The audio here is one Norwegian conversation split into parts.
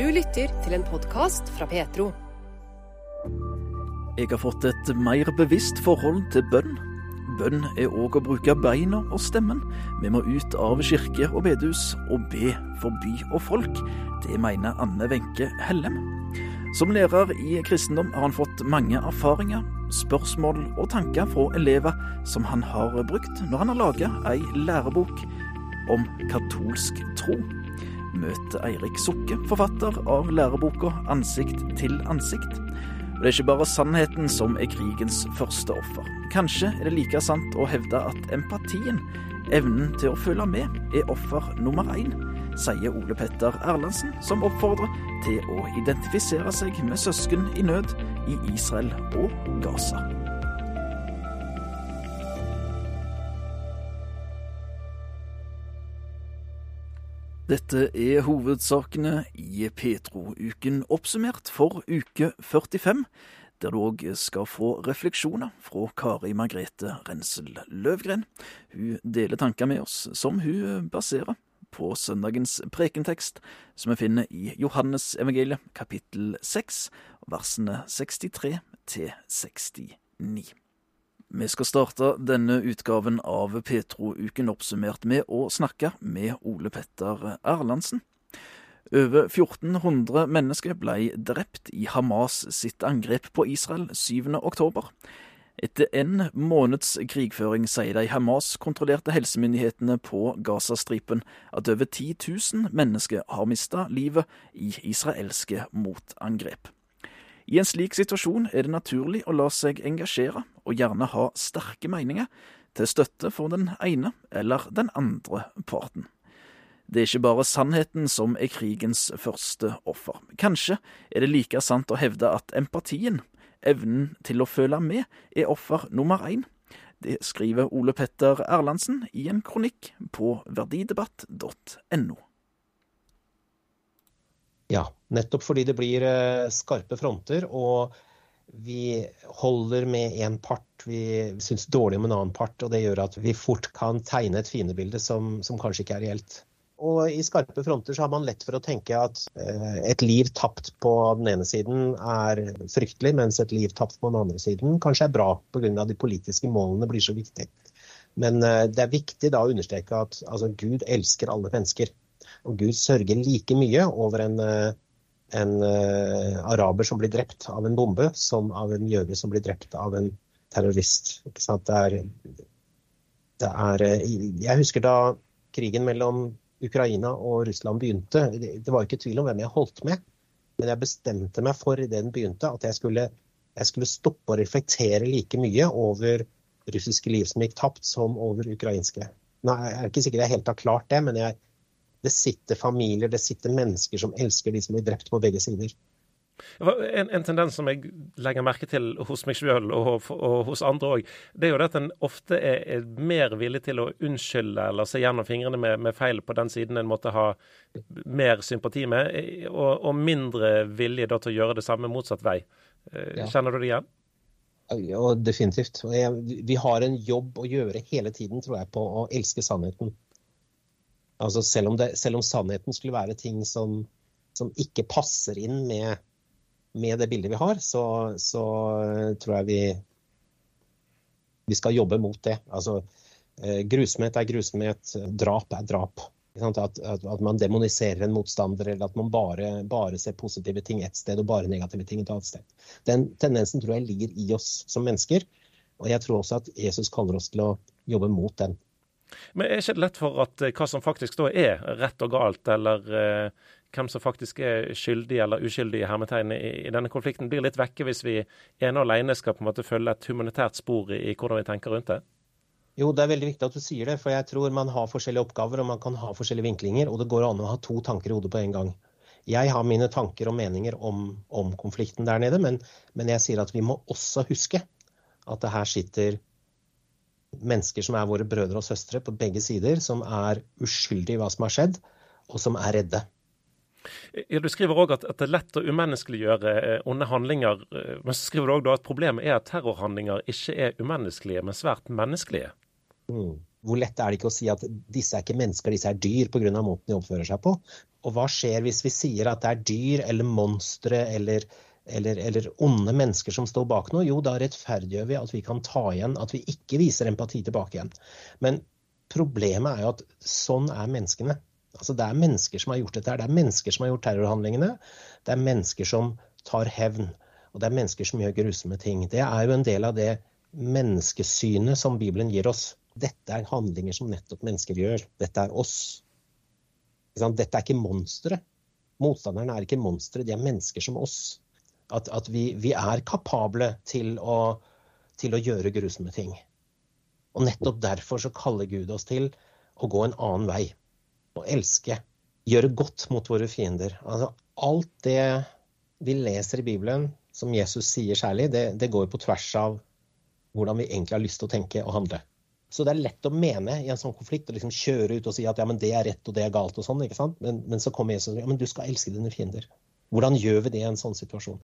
Du lytter til en podkast fra Petro. Jeg har fått et mer bevisst forhold til bønn. Bønn er òg å bruke beina og stemmen. Vi må ut av kirke og bedehus og be for by og folk. Det mener Anne Wenche Hellem. Som lærer i kristendom har han fått mange erfaringer, spørsmål og tanker fra elever som han har brukt når han har laga ei lærebok om katolsk tro. Møt Eirik Sukke, forfatter av læreboka Ansikt til ansikt. Og Det er ikke bare sannheten som er krigens første offer. Kanskje er det like sant å hevde at empatien, evnen til å føle med, er offer nummer én, sier Ole Petter Erlandsen, som oppfordrer til å identifisere seg med søsken i nød i Israel og Gaza. Dette er hovedsakene i Petro-uken oppsummert for uke 45, der du òg skal få refleksjoner fra Kari Margrethe Rensel Løvgren. Hun deler tanker med oss som hun baserer på søndagens prekentekst, som vi finner i Johannes evangeliet kapittel 6, versene 63 til 69. Vi skal starte denne utgaven av Petro-uken oppsummert med å snakke med Ole Petter Erlandsen. Over 1400 mennesker ble drept i Hamas sitt angrep på Israel 7. oktober. Etter en måneds krigføring sier de Hamas-kontrollerte helsemyndighetene på Gazastripen at over 10 000 mennesker har mista livet i israelske motangrep. I en slik situasjon er det naturlig å la seg engasjere, og gjerne ha sterke meninger til støtte for den ene eller den andre parten. Det er ikke bare sannheten som er krigens første offer. Kanskje er det like sant å hevde at empatien, evnen til å føle med, er offer nummer én. Det skriver Ole Petter Erlandsen i en kronikk på verdidebatt.no. Ja, nettopp fordi det blir eh, skarpe fronter, og vi holder med én part, vi syns dårlig om en annen part, og det gjør at vi fort kan tegne et fiendebilde som, som kanskje ikke er reelt. Og i skarpe fronter så har man lett for å tenke at eh, et liv tapt på den ene siden er fryktelig, mens et liv tapt på den andre siden kanskje er bra pga. de politiske målene blir så viktige. Men eh, det er viktig da å understreke at altså, Gud elsker alle mennesker. Og Gud sørger like mye over en, eh, en uh, araber som blir drept av en bombe, som av en jøde som blir drept av en terrorist. Det er, det er, eh, jeg husker da krigen mellom Ukraina og Russland begynte. Det var ikke tvil om hvem jeg holdt med. Men jeg bestemte meg for idet den begynte, at jeg skulle, jeg skulle stoppe å reflektere like mye over russiske liv som gikk tapt, som over ukrainske. Nå er ikke sikker jeg helt har klart det, men jeg, det sitter familier, det sitter mennesker som elsker de som blir drept på begge sider. En, en, tendens som jeg legger merke til hos meg sjøl og, og, hos andre òg, det er jo at en ofte er, er, mer villig til å unnskylde eller se gjennom fingrene med, med, feil på den siden en måtte ha mer sympati med, og, og mindre vilje da, til å gjøre det samme motsatt vei. Eh, kjenner du det igjen? Ja, definitivt. Vi har en jobb å gjøre hele tiden, tror jeg, på å elske sannheten. Altså selv om, det, selv om sannheten skulle være ting som, som ikke passer inn med, med, det bildet vi har, så, så, tror jeg vi, vi skal jobbe mot det. Altså, eh, grusomhet er grusomhet, drap er drap. At, at, at, man demoniserer en motstander, eller at man bare, bare, ser positive ting ett sted og bare negative ting et annet sted. Den tendensen tror jeg ligger i oss som mennesker. Og jeg tror også at Jesus kaller oss til å jobbe mot den. Men er ikke det lett for at eh, hva som faktisk da er rett og galt, eller eh, hvem som faktisk er skyldig eller uskyldig i hermetegn i, i, denne konflikten, blir litt vekke hvis vi ene og alene skal på en måte følge et humanitært spor i, i, hvordan vi tenker rundt det? Jo, det er veldig viktig at du sier det, for jeg tror man har forskjellige oppgaver og man kan ha forskjellige vinklinger, og det går an å ha to tanker i hodet på en gang. Jeg har mine tanker og meninger om, om konflikten der nede, men, men jeg sier at vi må også huske at det her sitter mennesker som er våre brødre og søstre på begge sider, som er uskyldige i hva som har skjedd, og som er redde. Ja, Du skriver òg at, at, det er lett å umenneskeliggjøre eh, onde handlinger. Eh, men så skriver du òg at problemet er at terrorhandlinger ikke er umenneskelige, men svært menneskelige. Mm. Hvor lett er det ikke å si at disse er ikke mennesker, disse er dyr pga. måten de oppfører seg på? Og hva skjer hvis vi sier at det er dyr eller monstre eller, eller, eller onde mennesker som står bak noe? Jo, da rettferdiggjør vi at vi kan ta igjen, at vi ikke viser empati tilbake igjen. Men problemet er jo at sånn er menneskene. Altså, det er mennesker som har gjort dette. her. Det er mennesker som har gjort terrorhandlingene. Det er mennesker som tar hevn. Og det er mennesker som gjør grusomme ting. Det er jo en del av det menneskesynet som Bibelen gir oss. Dette er handlinger som nettopp mennesker gjør. Dette er oss. Dette er ikke monstre. Motstanderne er ikke monstre, de er mennesker som oss. At, at vi, vi, er kapable til å, til å gjøre grusomme ting. Og nettopp derfor så kaller Gud oss til å gå en annen vei. Å elske. Gjøre godt mot våre fiender. Altså, alt det vi leser i Bibelen, som Jesus sier særlig, det, det går på tvers av hvordan vi egentlig har lyst til å tenke og handle. Så det er lett å mene i en sånn konflikt og liksom kjøre ut og si at ja, men det er rett og det er galt og sånn. ikke sant? Men, men så kommer Jesus og sier ja, men du skal elske dine fiender. Hvordan gjør vi det i en sånn situasjon?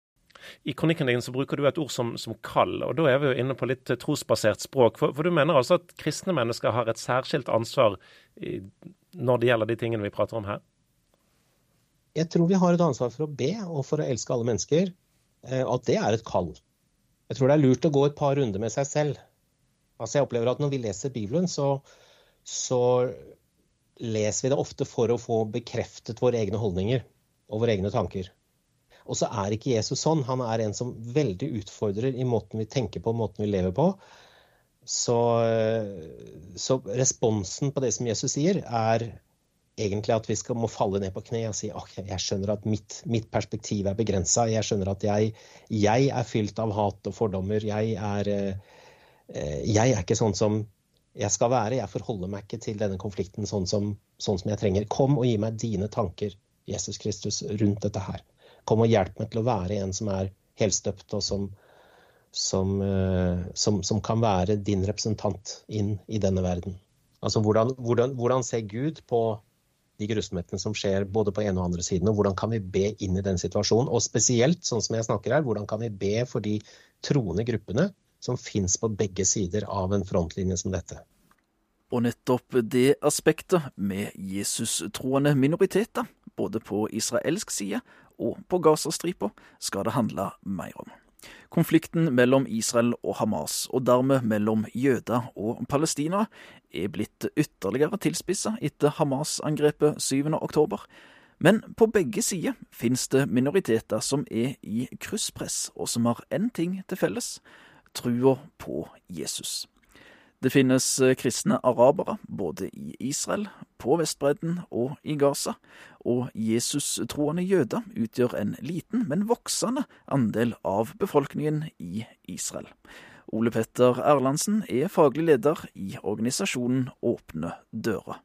I kronikken din så bruker du et ord som, som kall, og da er vi jo inne på litt trosbasert språk. For, for, du mener altså at kristne mennesker har et særskilt ansvar i, når det gjelder de tingene vi prater om her? Jeg tror vi har et ansvar for å be og for å elske alle mennesker. Eh, at det er et kall. Jeg tror det er lurt å gå et par runder med seg selv. Altså jeg opplever at Når vi leser Bibelen, så, så leser vi det ofte for å få bekreftet våre egne holdninger og våre egne tanker. Og så er ikke Jesus sånn. Han er en som veldig utfordrer i måten vi tenker på, måten vi lever på. Så, så responsen på det som Jesus sier, er egentlig at vi skal, må falle ned på kne og si ok, jeg skjønner at mitt, mitt perspektiv er begrensa. Jeg skjønner at jeg, jeg, er fylt av hat og fordommer. Jeg er, eh, jeg er ikke sånn som jeg skal være. Jeg forholder meg ikke til denne konflikten sånn som, sånn som jeg trenger. Kom og gi meg dine tanker, Jesus Kristus, rundt dette her. Kom og hjelp meg til å være en som er helstøpt, og som, som, eh, som, som kan være din representant inn i denne verden. Altså hvordan, hvordan, hvordan ser Gud på de grusomhetene som skjer både på ene og andre siden, og hvordan kan vi be inn i den situasjonen? Og spesielt, sånn som jeg snakker her, hvordan kan vi be for de troende gruppene som fins på begge sider av en frontlinje som dette? Og nettopp det aspektet med Jesus-troende minoriteter, både på israelsk side og på Gazastripa, skal det handle mer om. Konflikten mellom Israel og Hamas, og dermed mellom jøder og palestinere, er blitt ytterligere tilspissa etter Hamas-angrepet 7. oktober. Men på begge sider finnes det minoriteter som er i krysspress, og som har én ting til felles trua på Jesus. Det finnes eh, kristne arabere både i Israel, på Vestbredden og i Gaza, og Jesus-troende jøder utgjør en liten, men voksende andel av befolkningen i Israel. Ole Petter Erlandsen er faglig leder i organisasjonen Åpne dører.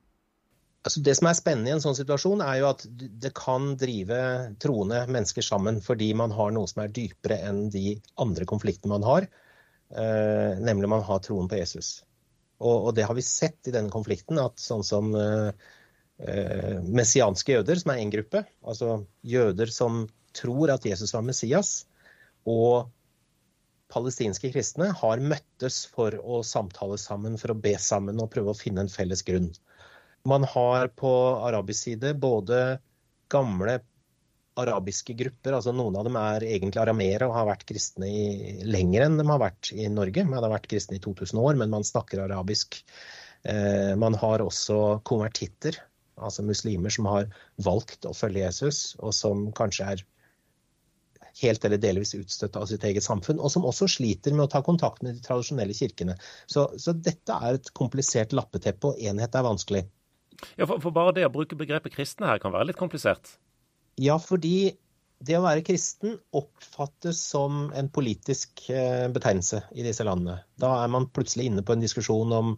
Altså det som er spennende i en sånn situasjon, er jo at det kan drive troende mennesker sammen fordi man har noe som er dypere enn de andre konfliktene man har, nemlig man har troen på Jesus. Og, og, det har vi sett i denne konflikten, at sånn som uh, messianske jøder, som er én gruppe, altså jøder som tror at Jesus var Messias, og palestinske kristne har møttes for å samtale sammen, for å be sammen og prøve å finne en felles grunn. Man har på arabisk side både gamle arabiske grupper. altså Noen av dem er egentlig arameere og har vært kristne i, lenger enn de har vært i Norge. Man har vært kristne i 2000 år, men man snakker arabisk. Eh, man har også konvertitter, altså muslimer som har valgt å følge Jesus, og som kanskje er helt eller delvis utstøtt av sitt eget samfunn, og som også sliter med å ta kontakt med de tradisjonelle kirkene. Så, så dette er et komplisert lappeteppe, og enhet er vanskelig. Ja, for, for bare det å bruke begrepet kristne her kan være litt komplisert? Ja, fordi det å være kristen oppfattes som en politisk eh, betegnelse i disse landene. Da er man plutselig inne på en diskusjon om,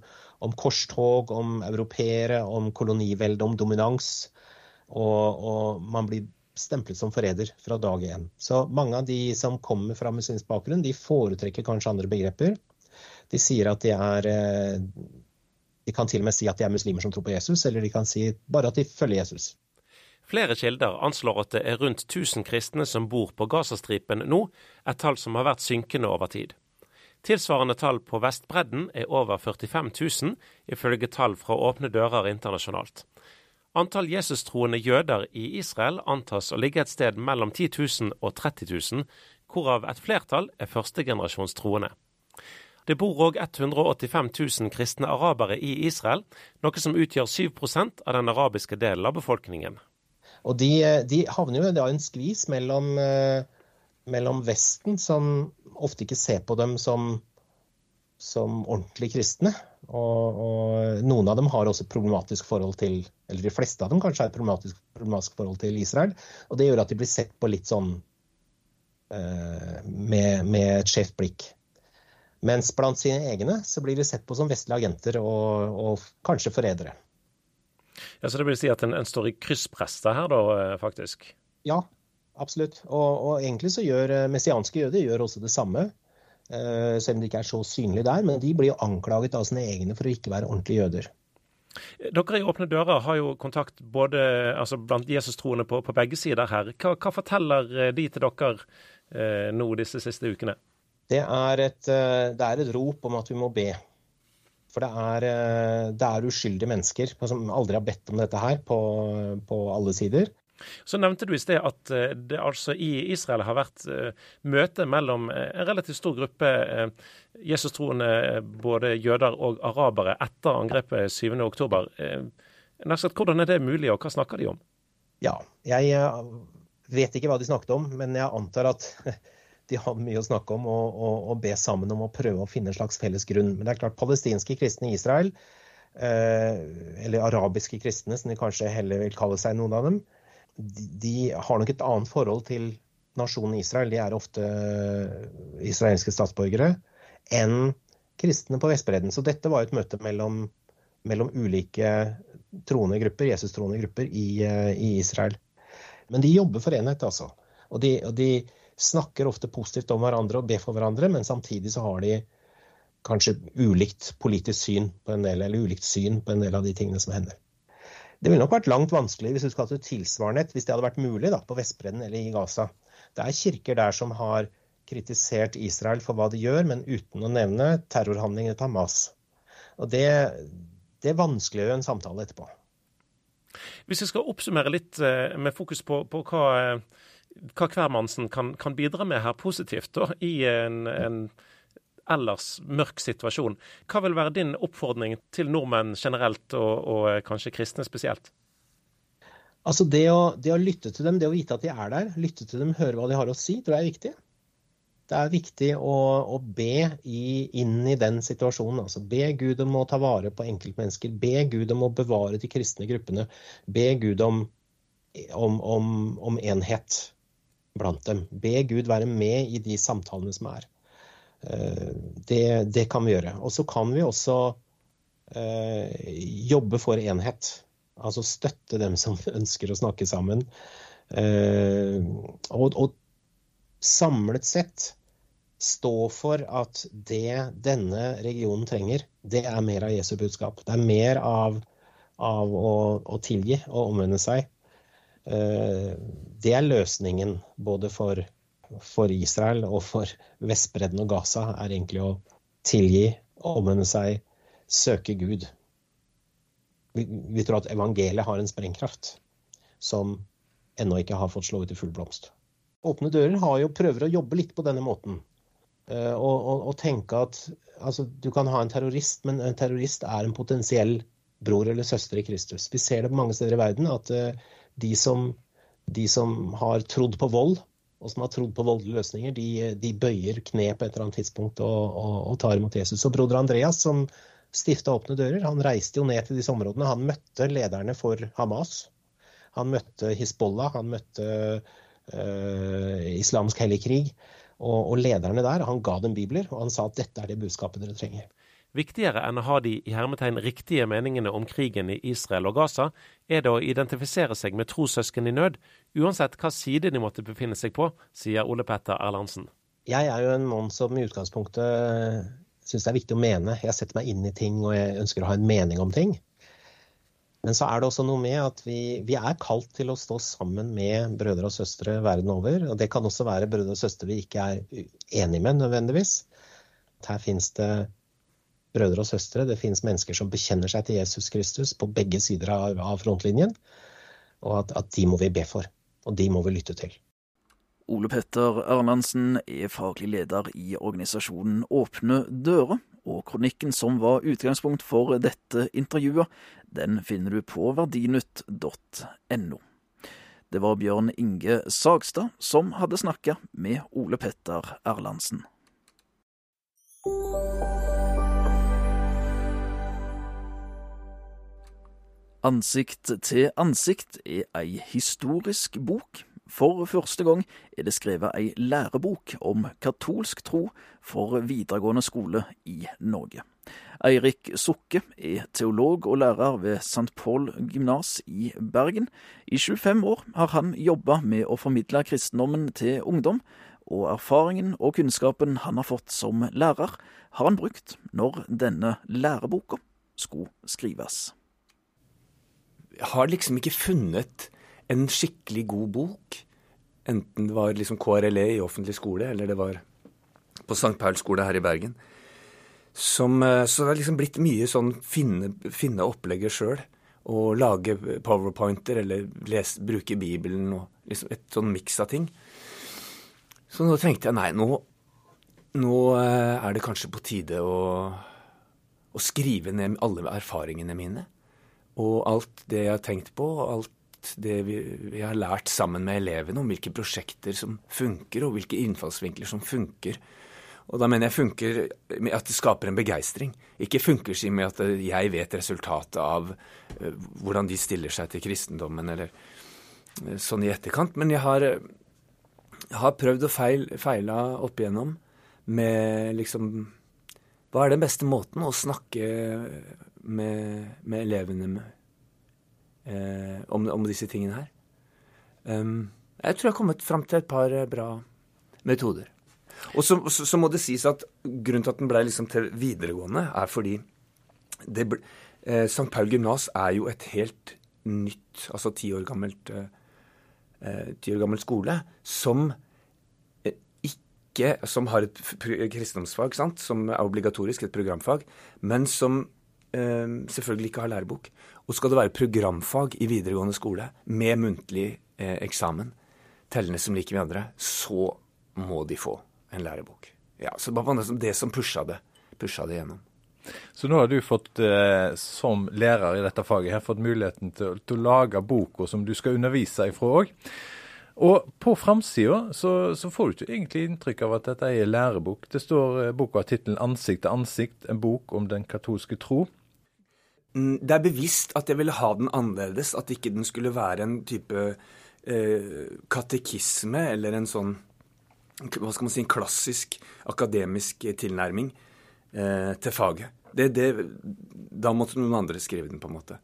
om korstog, om europeere, om kolonivelde, om dominans. Og, og, man blir stemplet som forræder fra dag én. Så mange av de som kommer fra muslimsk bakgrunn, de foretrekker kanskje andre begreper. De sier at de er eh, De kan til og med si at de er muslimer som tror på Jesus, eller de kan si bare at de følger Jesus. Flere kilder anslår at det er rundt 1000 kristne som bor på Gazastripen nå, et tall som har vært synkende over tid. Tilsvarende tall på Vestbredden er over 45 000, ifølge tall fra Åpne dører internasjonalt. Antall Jesus-troende jøder i Israel antas å ligge et sted mellom 10 000 og 30 000, hvorav et flertall er førstegenerasjons troende. Det bor òg 185 000 kristne arabere i Israel, noe som utgjør 7% av den arabiske delen av befolkningen. Og de, de havner jo da en skvis mellom, eh, mellom Vesten, som ofte ikke ser på dem som, som ordentlig kristne, og, og, noen av dem har også problematisk forhold til Eller de fleste av dem kanskje har et problematisk, problematisk forhold til Israel. Og det gjør at de blir sett på litt sånn uh, med, med, et skjevt blikk. Mens blant sine egne så blir de sett på som vestlige agenter og, og kanskje forrædere. Ja, så det vil si at en, en står i kryssprester her, da, eh, faktisk? Ja, absolutt. Og, og, egentlig så gjør eh, messianske jøder gjør også det samme. Eh, selv om de ikke er så synlige der. Men de blir jo anklaget av sine egne for å ikke være ordentlige jøder. Dere i Åpne dører har jo kontakt både altså blant Jesus-troende på, på, begge sider her. Hva, hva, forteller de til dere eh, nå disse siste ukene? Det er, et, det er, et, rop om at vi må be. For det er, det er uskyldige mennesker som aldri har bedt om dette her, på, på alle sider. Så nevnte du i sted at eh, det altså i Israel har vært eh, møte mellom eh, en relativt stor gruppe Jesus-troende, både jøder og arabere, etter angrepet 7.10. Hvordan er det mulig, og hva snakker de om? Ja, jeg vet ikke hva de snakket om, men jeg antar at de har mye å snakke om og, og, og be sammen om å prøve å finne en slags felles grunn. Men det er klart, palestinske kristne i Israel, eller arabiske kristne, som de kanskje heller vil kalle seg, noen av dem, de har nok et annet forhold til nasjonen Israel, de er ofte israelske statsborgere, enn kristne på Vestbredden. Så dette var et møte mellom, mellom ulike troende grupper, Jesus-troende grupper i, i, Israel. Men de jobber for enhet, altså. Og de, og de, snakker ofte positivt om hverandre og ber for hverandre, men samtidig så har de kanskje ulikt politisk syn på en del, eller ulikt syn på en del av de tingene som hender. Det ville nok vært langt vanskeligere hvis du skulle hatt et tilsvarende hvis det hadde vært mulig da, på Vestbredden eller i Gaza. Det er kirker der som har kritisert Israel for hva de gjør, men uten å nevne terrorhandlingene til Hamas. Og det, det vanskeliggjør en samtale etterpå. Hvis jeg skal oppsummere litt eh, med fokus på, på hva, hva hvermannsen kan, kan, bidra med her positivt da, i en, en ellers mørk situasjon. Hva vil være din oppfordring til nordmenn generelt, og, og eh, kanskje kristne spesielt? Altså det å, det å, lytte til dem, det å vite at de er der, lytte til dem, høre hva de har å si, tror jeg er viktig. Det er viktig å, å be i, inn i den situasjonen. Altså be Gud om å ta vare på enkeltmennesker. Be Gud om å bevare de kristne gruppene. Be Gud om, om, om, om enhet blant dem. Be Gud være med i de samtalene som er. Eh, det, det, kan vi gjøre. Og så kan vi også eh, jobbe for enhet. Altså støtte dem som ønsker å snakke sammen. Eh, og, og samlet sett stå for at det denne regionen trenger, det er mer av Jesu budskap. Det er mer av, av å, å, tilgi og omvende seg. Det er løsningen både for for Israel og for Vestbredden og Gaza er egentlig å tilgi, omvende seg, søke Gud. Vi, vi, tror at evangeliet har en sprengkraft som ennå ikke har fått slå ut i full blomst. Åpne dører har jo prøver å jobbe litt på denne måten. Uh, og, og, og, tenke at altså, du kan ha en terrorist, men en terrorist er en potensiell bror eller søster i Kristus. Vi ser det på mange steder i verden at uh, de, som, de som har trodd på vold, og som har trodd på voldelige løsninger, de, de, bøyer kne på et eller annet tidspunkt og, og, og tar imot Jesus. Og broder Andreas, som stifta Åpne dører, han reiste jo ned til disse områdene. Han møtte lederne for Hamas. Han møtte Hizbollah, han møtte øh, islamsk hellig krig. Og, og lederne der, han ga dem bibler, og han sa at dette er det budskapet dere trenger. Viktigere enn å ha de i hermetegn riktige meningene om krigen i Israel og Gaza, er det å identifisere seg med trossøsken i nød, uansett hva side de måtte befinne seg på, sier Ole Petter Erlandsen. Jeg er jo en mann som i utgangspunktet syns det er viktig å mene. Jeg setter meg inn i ting og jeg ønsker å ha en mening om ting. Men så er det også noe med at vi, vi, er kalt til å stå sammen med brødre og søstre verden over. Og det kan også være brødre og søstre vi ikke er enige med nødvendigvis. Her finnes det brødre og søstre. Det finnes mennesker som bekjenner seg til Jesus Kristus på begge sider av, frontlinjen. Og at, at de må vi be for. Og de må vi lytte til. Ole Petter Erlandsen er faglig leder i organisasjonen Åpne dører, og kronikken som var utgangspunkt for dette intervjuet, den finner du på verdinytt.no. Det var Bjørn Inge Sagstad som hadde snakka med Ole Petter Erlandsen. Ansikt til ansikt er ei historisk bok. For første gang er det skrevet ei lærebok om katolsk tro for videregående skole i Norge. Eirik Sukke er teolog og lærer ved St. Paul gymnas i Bergen. I 25 år har han jobba med å formidle kristendommen til ungdom, og erfaringen og kunnskapen han har fått som lærer, har han brukt når denne læreboka skulle skrives har liksom ikke funnet en skikkelig god bok. Enten det var liksom KRLE i offentlig skole, eller det var på St. Pauls skole her i Bergen. Som, eh, så det har liksom blitt mye sånn finne, finne opplegget sjøl. Og lage powerpointer eller les, bruke Bibelen og liksom et sånn miks av ting. Så nå tenkte jeg nei, nå, nå eh, er det kanskje på tide å, å skrive ned alle erfaringene mine. Og alt det jeg har tenkt på, og alt det vi, vi, har lært sammen med elevene om hvilke prosjekter som funker, og hvilke innfallsvinkler som funker. Og da mener jeg funker med at det skaper en begeistring. Ikke funker seg med at jeg vet resultatet av uh, hvordan de stiller seg til kristendommen, eller uh, sånn i etterkant. Men jeg har, har prøvd og feil, feila opp igjennom med liksom Hva er den beste måten å snakke med, med elevene med, eh, om, om, disse tingene her. Um, jeg tror jeg har kommet fram til et par eh, bra metoder. Og så, så, så, må det sies at grunnen til at den ble liksom til videregående, er fordi det ble, eh, St. Paul gymnas er jo et helt nytt, altså ti år gammelt eh, eh ti år gammel skole, som eh, ikke Som har et kristendomsfag, sant, som er obligatorisk, et programfag, men som selvfølgelig ikke har lærebok. Og skal det være programfag i videregående skole med muntlig eh, eksamen, tellende som liker med andre, så må de få en lærebok. Ja, så det var det som pusha det, pusha det gjennom. Så nå har du fått, eh, som lærer i dette faget, her, fått muligheten til, til å lage boka som du skal undervise ifra òg. Og på framsida så, så, får du ikke egentlig inntrykk av at dette er lærebok. Det står eh, boka tittelen 'Ansikt til ansikt', en bok om den katolske tro. Mm, det er bevisst at jeg ville ha den annerledes, at ikke den skulle være en type eh, katekisme eller en sånn hva skal man si, en klassisk akademisk tilnærming eh, til faget. Det, det, da måtte noen andre skrive den, på en måte.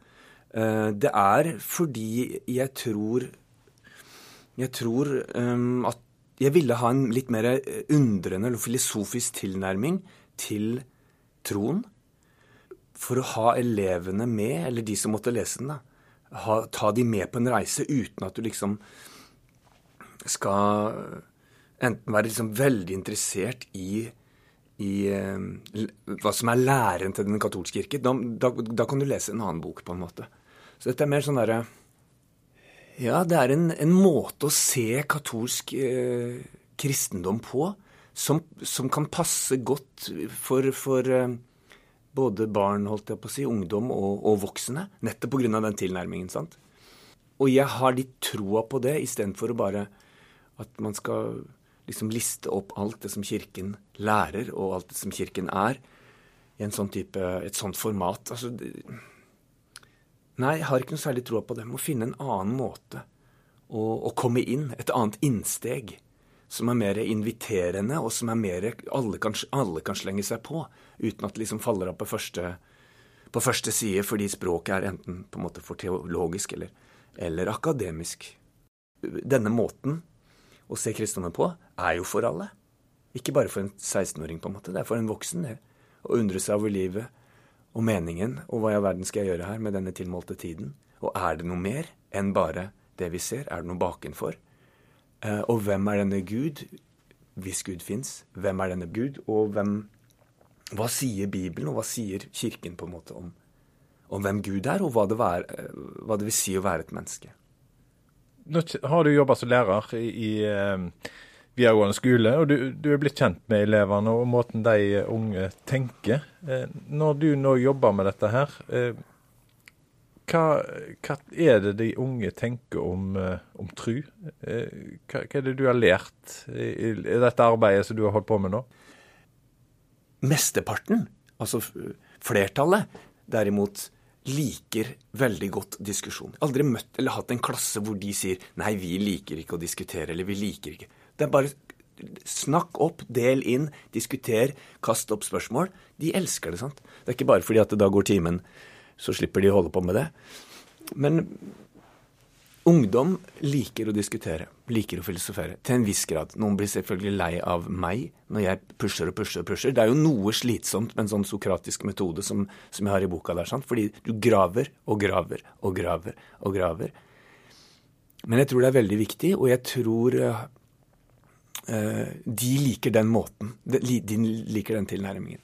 Eh, det er fordi jeg tror Jeg tror um, at jeg ville ha en litt mer undrende eller filosofisk tilnærming til troen for å ha elevene med, eller de som måtte lese den, da, ha, ta de med på en reise uten at du liksom skal enten være liksom veldig interessert i, i eh, hva som er læren til Den katolske kirke. Da, da, da, kan du lese en annen bok, på en måte. Så dette er mer sånn derre Ja, det er en, en, måte å se katolsk eh, kristendom på som, som, kan passe godt for, for eh, både barn, holdt jeg på å si, ungdom og, og voksne. Nettopp pga. den tilnærmingen. sant? Og jeg har litt troa på det, istedenfor bare at man skal liksom liste opp alt det som Kirken lærer, og alt det som Kirken er, i en sånn type, et sånt format. Altså, det, nei, jeg har ikke noe særlig troa på det. Jeg må finne en annen måte å, å komme inn. Et annet innsteg som er mer inviterende, og som er mer alle kan, alle kan slenge seg på, uten at det liksom faller av på første, på første side fordi språket er enten på en måte for teologisk eller, eller akademisk. Denne måten å se kristendommen på er jo for alle. Ikke bare for en 16-åring, på en måte. Det er for en voksen, det. Å undre seg over livet og meningen, og hva i all verden skal jeg gjøre her med denne tilmålte tiden? Og er det noe mer enn bare det vi ser? Er det noe bakenfor? Eh, og hvem er denne Gud, hvis Gud fins? Hvem er denne Gud, og hvem hva sier Bibelen, og hva sier Kirken på en måte om, om hvem Gud er, og hva det, var, hva det, vil si å være et menneske. Nå har du jobba som lærer i, i eh, videregående skole, og du, du, er blitt kjent med elevene og måten de unge tenker. Eh, når du nå jobber med dette her, eh, hva, hva, er det de unge tenker om, eh, om tru? Eh, hva, hva, er det du har lært i, i dette arbeidet som du har holdt på med nå? Mesteparten, altså flertallet, derimot liker veldig godt diskusjon. Aldri møtt eller hatt en klasse hvor de sier 'nei, vi liker ikke å diskutere', eller 'vi liker ikke'. Det er bare snakk opp, del inn, diskuter, kast opp spørsmål. De elsker det, sant. Det er ikke bare fordi at da går timen, så slipper de å holde på med det. Men Ungdom liker å diskutere, liker å filosofere, til en viss grad. Noen blir selvfølgelig lei av meg når jeg pusher og pusher og pusher. Det er jo noe slitsomt med en sånn sokratisk metode som, som jeg har i boka der, sant? fordi du graver og graver og graver og graver. Men jeg tror det er veldig viktig, og jeg tror uh, de liker den måten. De liker den tilnærmingen.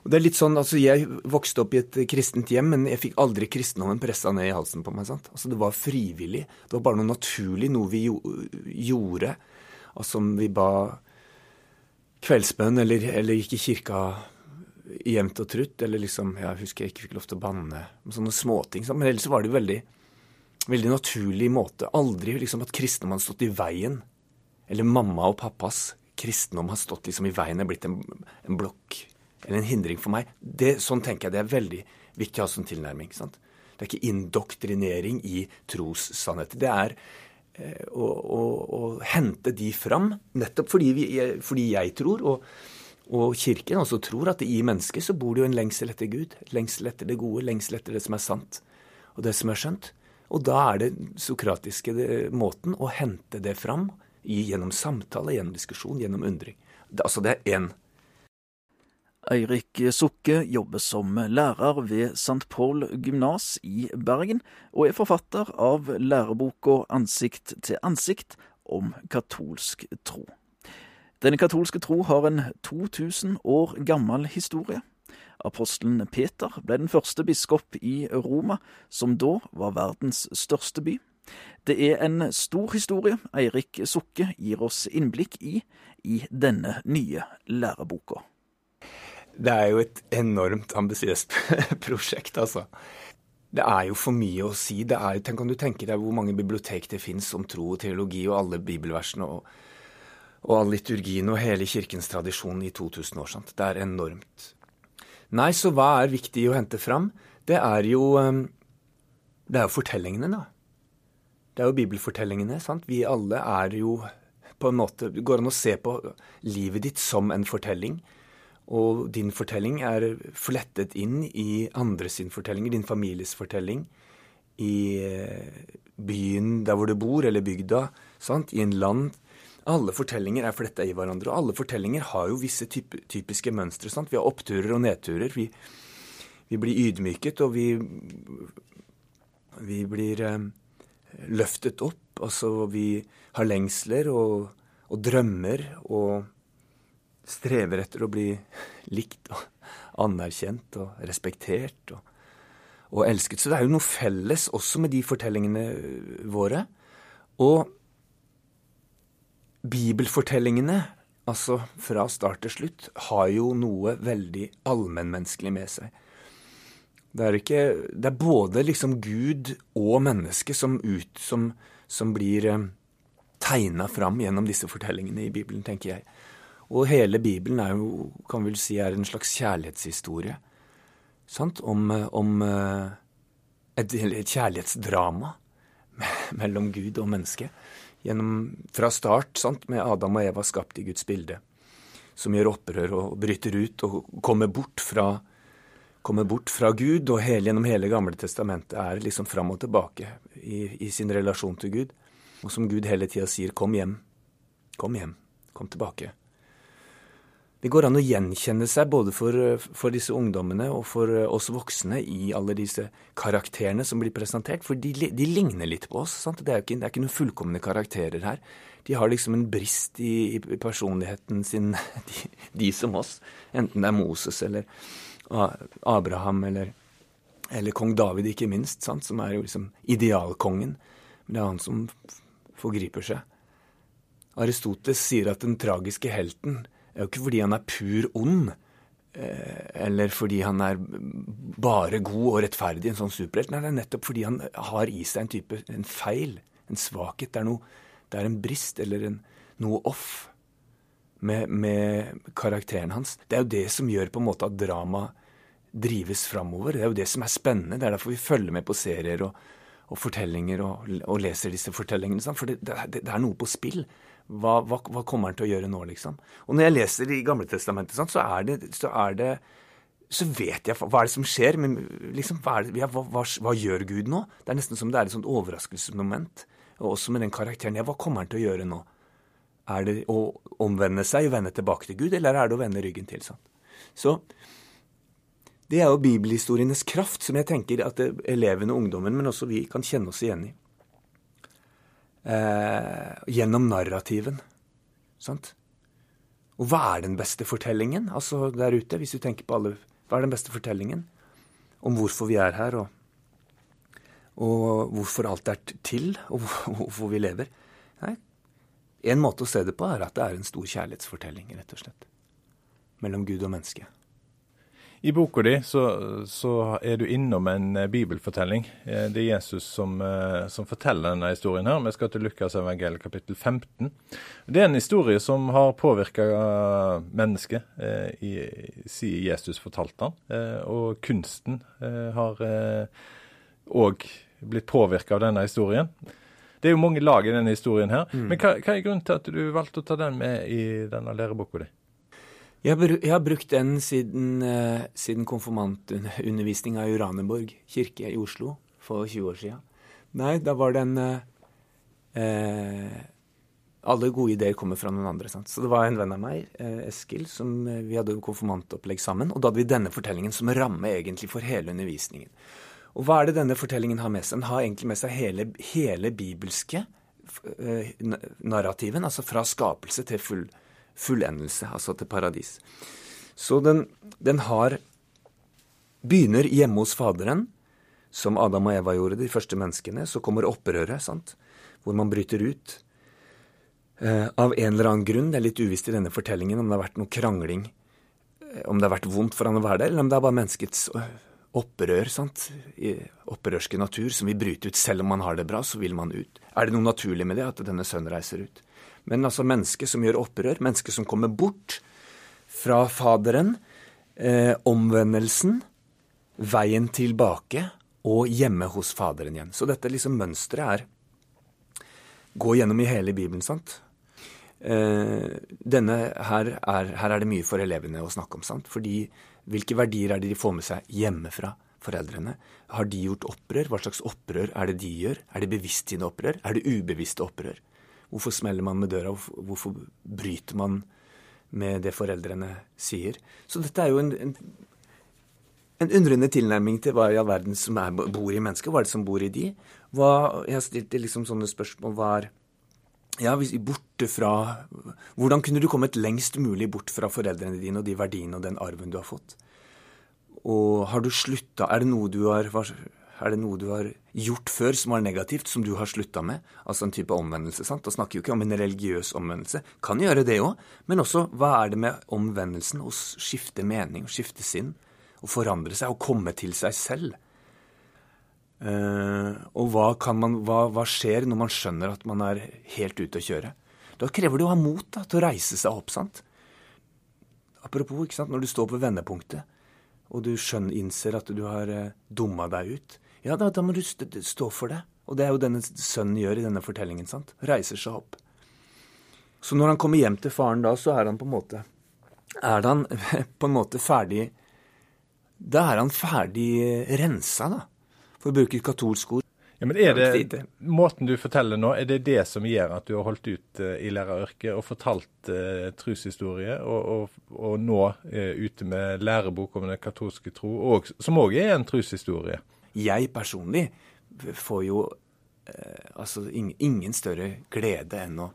Og det er litt sånn, altså Jeg vokste opp i et kristent hjem, men jeg fikk aldri kristendommen pressa ned i halsen på meg. sant? Altså Det var frivillig. Det var bare noe naturlig, noe vi gjorde. Altså om vi ba kveldsbønn eller, eller gikk i kirka jevnt og trutt, eller liksom Jeg husker jeg ikke fikk lov til å banne. Sånne småting. Men ellers var det jo veldig, veldig naturlig måte. Aldri liksom at kristendom hadde stått i veien. Eller mamma og pappas kristendom har stått liksom i veien, er blitt en, en blokk eller en hindring for meg. Det, sånn tenker jeg det er veldig viktig å ha som tilnærming. Sant? Det er ikke indoktrinering i trossannheter. Det er eh, å, å, å, hente de fram, nettopp fordi, vi, fordi jeg tror, og, og, Kirken også tror, at i mennesket så bor det jo en lengsel etter Gud. Lengsel etter det gode, lengsel etter det som er sant, og det som er skjønt. Og da er det sokratiske det, måten å hente det fram i, gjennom samtale, gjennom diskusjon, gjennom undring. Det, altså det er én Eirik Sukke jobber som lærer ved St. Paul gymnas i Bergen, og er forfatter av læreboka Ansikt til ansikt om katolsk tro. Denne katolske tro har en 2000 år gammel historie. Apostelen Peter ble den første biskop i Roma, som da var verdens største by. Det er en stor historie Eirik Sukke gir oss innblikk i i denne nye læreboka. Det er jo et enormt ambisiøst prosjekt, altså. Det er jo for mye å si. Det er, tenk om du tenker deg hvor mange bibliotek det fins om tro og teologi og alle bibelversene og, og all liturgien og hele kirkens tradisjon i 2000 år. sant? Det er enormt. Nei, så hva er viktig å hente fram? Det er jo um, Det er jo fortellingene, da. Det er jo bibelfortellingene. sant? Vi alle er jo på en måte Det går an å se på livet ditt som en fortelling. Og din fortelling er flettet inn i andres fortellinger, din families fortelling, i eh, byen der hvor du bor, eller bygda, sant? i en land. Alle fortellinger er fletta i hverandre, og alle fortellinger har jo visse type, typiske mønstre. Sant? Vi har oppturer og nedturer. Vi, vi blir ydmyket, og vi, vi blir eh, løftet opp. Altså, vi har lengsler og, og drømmer og strever etter å bli likt og anerkjent og respektert og, og, elsket. Så det er jo noe felles også med de fortellingene våre. Og bibelfortellingene, altså fra start til slutt, har jo noe veldig allmennmenneskelig med seg. Det er, ikke, det er både liksom Gud og menneske som, som, som blir eh, tegna fram gjennom disse fortellingene i Bibelen, tenker jeg. Og hele Bibelen er jo, kan vi vel si, er en slags kjærlighetshistorie. Sant? Om, om eh, et, et, kjærlighetsdrama mellom Gud og menneske. Gjennom, fra start, sant, med Adam og Eva skapt i Guds bilde. Som gjør opprør og bryter ut og kommer bort fra, kommer bort fra Gud. Og hele, gjennom hele Gamle testamentet er liksom fram og tilbake i, i sin relasjon til Gud. Og som Gud hele tida sier, kom hjem. Kom hjem. Kom tilbake. Det går an å gjenkjenne seg både for, for, disse ungdommene og for oss voksne i alle disse karakterene som blir presentert, for de, de ligner litt på oss. Sant? Det er ikke, det er ikke noen fullkomne karakterer her. De har liksom en brist i, i personligheten sin. De, de som oss. Enten det er Moses eller Abraham eller, eller kong David, ikke minst, sant? som er jo liksom idealkongen. Men det er han som forgriper seg. Aristotes sier at den tragiske helten er jo ikke fordi han er pur ond, eh, eller fordi han er bare god og rettferdig, en sånn superhelt. Nei, det er nettopp fordi han har i seg en type en feil, en svakhet. Det er, noe, det er en brist eller en, noe off med, med, karakteren hans. Det er jo det som gjør på en måte at drama drives framover. Det er jo det som er spennende. Det er derfor vi følger med på serier og, og fortellinger og, og, leser disse fortellingene. For det, det, det, er noe på spill. Hva, hva, hva, kommer han til å gjøre nå, liksom? Og når jeg leser i Gamletestamentet, så er det, så er det så vet jeg hva er det som skjer. Men liksom, hva, det, ja, hva, hva, gjør Gud nå? Det er nesten som det er et sånt overraskelsesmoment. Og også med den karakteren. Ja, hva kommer han til å gjøre nå? Er det å omvende seg og vende tilbake til Gud, eller er det å vende ryggen til? Sånn? Så det er jo bibelhistorienes kraft, som jeg tenker at elevene og ungdommen, men også vi, kan kjenne oss igjen i eh, gjennom narrativen. Sant? Og hva er den beste fortellingen altså der ute, hvis du tenker på alle Hva er den beste fortellingen om hvorfor vi er her, og, og hvorfor alt er til, og hvorfor vi lever? Nei, en måte å se det på er at det er en stor kjærlighetsfortelling, rett og slett. Mellom Gud og menneske. I boka di så, så, er du innom en eh, bibelfortelling. Eh, det er Jesus som, eh, som forteller denne historien. her. Vi skal til Lukas evangeliet kapittel 15. Det er en historie som har påvirka mennesket, sier Jesus fortalte han. Og kunsten har òg blitt påvirka av denne historien. Det er jo mange lag i denne historien her. Mm. Men hva, hva, er grunnen til at du valgte å ta den med i denne læreboka di? Jeg har, brukt den siden, uh, siden konfirmantundervisninga i Uraneborg kirke i Oslo for 20 år siden. Nei, da var den uh, uh, Alle gode ideer kommer fra noen andre. Sant? Så det var en venn av meg, Eskil, som vi hadde konfirmantopplegg sammen. Og da hadde vi denne fortellingen som ramme egentlig for hele undervisningen. Og hva er det denne fortellingen har med seg? Den har egentlig med seg hele, hele bibelske narrativen, altså fra skapelse til full fullendelse, altså til paradis. Så den, den har Begynner hjemme hos Faderen, som Adam og Eva gjorde, de første menneskene. Så kommer opprøret, sant? hvor man bryter ut. Eh, av en eller annen grunn, det er litt uvisst i denne fortellingen om det har vært noe krangling, eh, om det har vært vondt for han å være der, eller om det er bare menneskets eh, opprør, sant? I opprørske natur, som vil bryte ut. Selv om man har det bra, så vil man ut. Er det noe naturlig med det, at denne sønnen reiser ut? Men altså mennesker som gjør opprør, mennesker som kommer bort fra Faderen, eh, omvendelsen, veien tilbake og hjemme hos Faderen igjen. Så dette liksom mønsteret er Gå gjennom i hele Bibelen, sant? Eh, denne her er, her er det mye for elevene å snakke om, sant? Fordi hvilke verdier er det de får med seg hjemmefra? Foreldrene. Har de gjort opprør? Hva slags opprør er det de gjør? Er det bevisst sine opprør? Er det ubevisste opprør? Hvorfor smeller man med døra? Hvorfor bryter man med det foreldrene sier? Så dette er jo en, en, en undrende tilnærming til hva i all verden som er, bor i mennesket. Hva er det som bor i de? Hva, jeg stilt liksom sånne spørsmål. Hva er ja, borte fra Hvordan kunne du kommet lengst mulig bort fra foreldrene dine og de verdiene og den arven du har fått? Og har du slutta Er det noe du har er det noe du har gjort før som var negativt, som du har slutta med? Altså en type omvendelse. sant? Da snakker vi jo ikke om en religiøs omvendelse. Kan gjøre det òg, men også hva er det med omvendelsen? Å skifte mening, å skifte sinn, å forandre seg, å komme til seg selv. Uh, og hva, man, hva, hva, skjer når man skjønner at man er helt ute å kjøre? Da krever det å ha mot da, til å reise seg opp. sant? Apropos, ikke sant, når du står på vendepunktet, og du skjønner, innser at du har uh, dumma deg ut, ja, da, da må du stå for det. Og det er jo denne sønnen gjør i denne fortellingen. sant? Reiser seg opp. Så når han kommer hjem til faren da, så er han på en måte Er han på en måte ferdig Da er han ferdig rensa, da, for å bruke katolsk ord. Ja, men er det Måten du forteller nå, er det det som gjør at du har holdt ut uh, i læreryrket og fortalt uh, troshistorie, og, og, og, nå uh, ute med lærebok om den katolske tro, og, som òg er en troshistorie? Jeg personlig får jo eh, altså ingen større glede enn å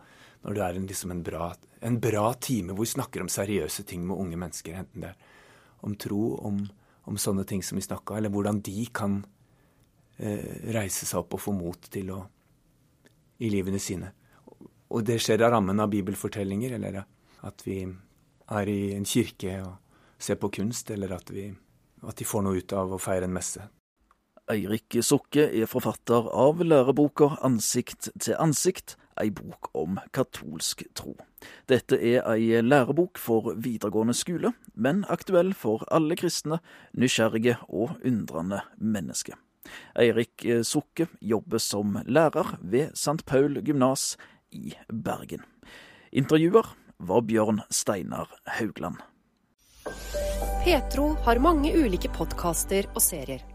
når det er en, liksom en, bra, en bra time hvor vi snakker om seriøse ting med unge mennesker. Enten det er om tro, om, om sånne ting som vi snakka, eller hvordan de kan eh, reise seg opp og få mot til å i livene sine. Og det skjer av rammen av bibelfortellinger, eller at vi er i en kirke og ser på kunst, eller at, vi, at de får noe ut av å feire en messe. Eirik Sukke er forfatter av læreboka Ansikt til ansikt, ei bok om katolsk tro. Dette er ei lærebok for videregående skole, men aktuell for alle kristne, nysgjerrige og undrende mennesker. Eirik Sukke jobber som lærer ved St. Paul gymnas i Bergen. Intervjuer var Bjørn Steinar Haugland. Petro har mange ulike podkaster og serier.